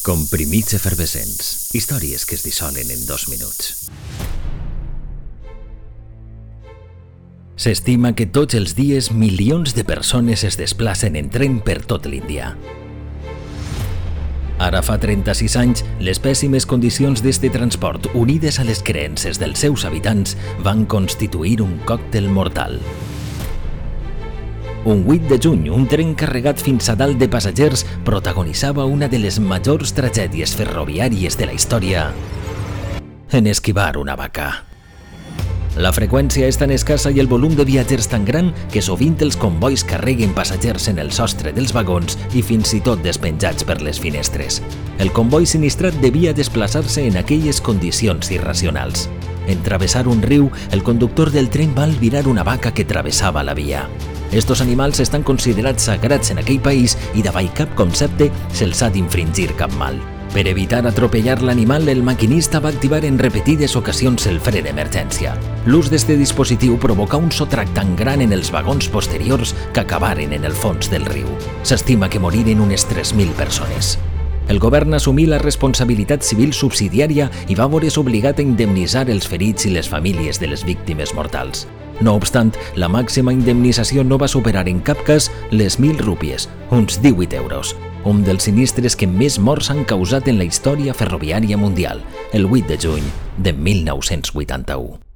Comprimits efervescents. Històries que es dissolen en dos minuts. S'estima que tots els dies milions de persones es desplacen en tren per tot l'Índia. Ara fa 36 anys, les pèssimes condicions d'este transport, unides a les creences dels seus habitants, van constituir un còctel mortal. Un 8 de juny, un tren carregat fins a dalt de passatgers protagonitzava una de les majors tragèdies ferroviàries de la història en esquivar una vaca. La freqüència és tan escassa i el volum de viatgers tan gran que sovint els convois carreguen passatgers en el sostre dels vagons i fins i tot despenjats per les finestres. El comboi sinistrat devia desplaçar-se en aquelles condicions irracionals. En travessar un riu, el conductor del tren va albirar una vaca que travessava la via. Estos animals estan considerats sagrats en aquell país i davall cap concepte se'ls ha d'infringir cap mal. Per evitar atropellar l'animal, el maquinista va activar en repetides ocasions el fre d'emergència. L'ús d'este dispositiu provocà un sotrac tan gran en els vagons posteriors que acabaren en el fons del riu. S'estima que moriren unes 3.000 persones. El govern assumí la responsabilitat civil subsidiària i va veure's obligat a indemnitzar els ferits i les famílies de les víctimes mortals. No obstant, la màxima indemnització no va superar en cap cas les 1.000 rúpies, uns 18 euros, un dels sinistres que més morts han causat en la història ferroviària mundial, el 8 de juny de 1981.